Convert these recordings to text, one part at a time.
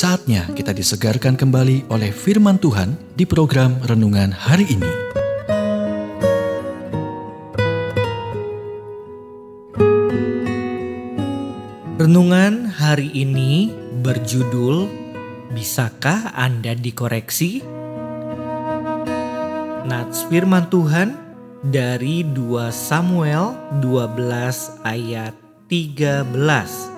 Saatnya kita disegarkan kembali oleh firman Tuhan di program renungan hari ini. Renungan hari ini berjudul Bisakah Anda dikoreksi? Nats firman Tuhan dari 2 Samuel 12 ayat 13.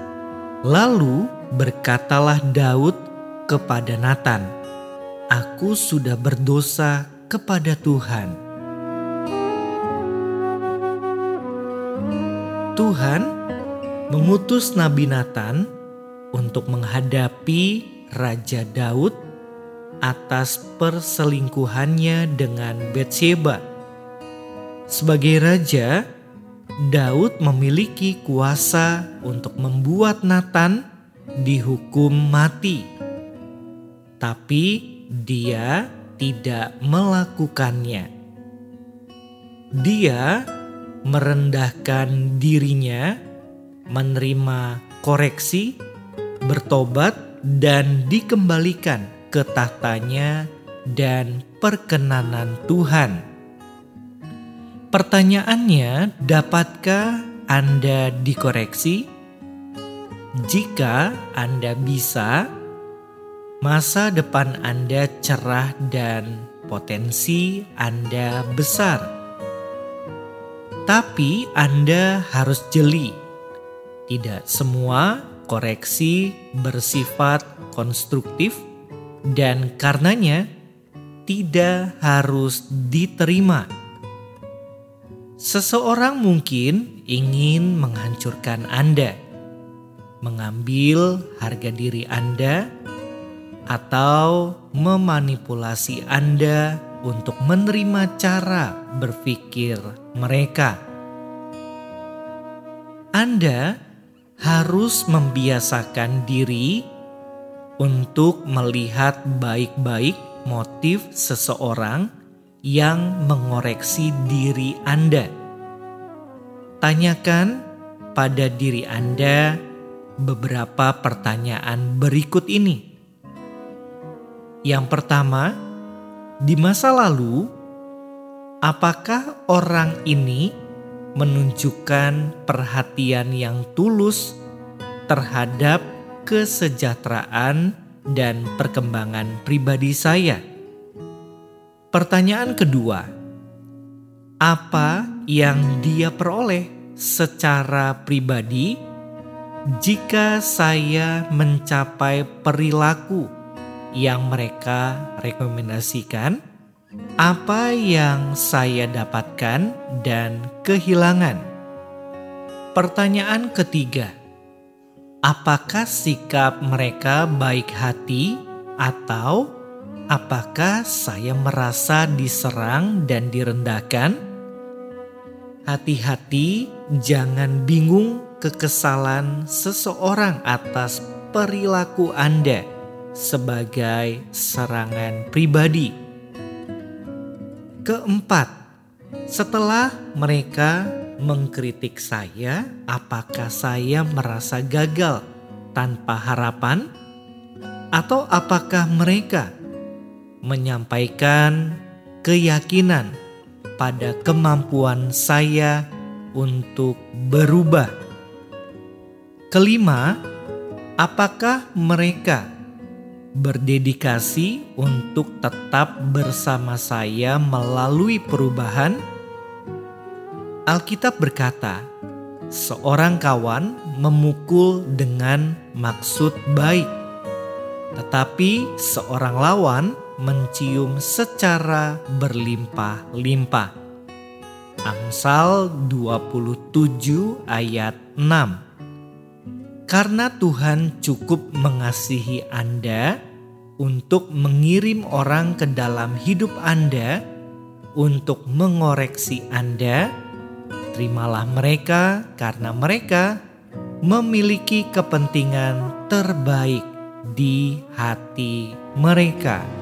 Lalu Berkatalah Daud kepada Nathan, "Aku sudah berdosa kepada Tuhan." Tuhan mengutus Nabi Nathan untuk menghadapi Raja Daud atas perselingkuhannya dengan Bathsheba. Sebagai raja, Daud memiliki kuasa untuk membuat Nathan dihukum mati, tapi dia tidak melakukannya. Dia merendahkan dirinya, menerima koreksi, bertobat, dan dikembalikan ke tahtanya dan perkenanan Tuhan. Pertanyaannya, dapatkah Anda dikoreksi? Jika Anda bisa, masa depan Anda cerah dan potensi Anda besar. Tapi Anda harus jeli. Tidak semua koreksi bersifat konstruktif dan karenanya tidak harus diterima. Seseorang mungkin ingin menghancurkan Anda mengambil harga diri Anda atau memanipulasi Anda untuk menerima cara berpikir mereka. Anda harus membiasakan diri untuk melihat baik-baik motif seseorang yang mengoreksi diri Anda. Tanyakan pada diri Anda beberapa pertanyaan berikut ini. Yang pertama, di masa lalu, apakah orang ini menunjukkan perhatian yang tulus terhadap kesejahteraan dan perkembangan pribadi saya? Pertanyaan kedua, apa yang dia peroleh secara pribadi? jika saya mencapai perilaku yang mereka rekomendasikan, apa yang saya dapatkan dan kehilangan. Pertanyaan ketiga, apakah sikap mereka baik hati atau apakah saya merasa diserang dan direndahkan? Hati-hati, jangan bingung kekesalan seseorang atas perilaku Anda sebagai serangan pribadi. Keempat, setelah mereka mengkritik saya, apakah saya merasa gagal tanpa harapan, atau apakah mereka menyampaikan keyakinan pada kemampuan saya untuk berubah? Kelima, apakah mereka berdedikasi untuk tetap bersama saya melalui perubahan? Alkitab berkata, seorang kawan memukul dengan maksud baik, tetapi seorang lawan mencium secara berlimpah-limpah. Amsal 27 ayat 6 karena Tuhan cukup mengasihi Anda untuk mengirim orang ke dalam hidup Anda untuk mengoreksi Anda. Terimalah mereka karena mereka memiliki kepentingan terbaik di hati mereka.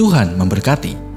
Tuhan memberkati.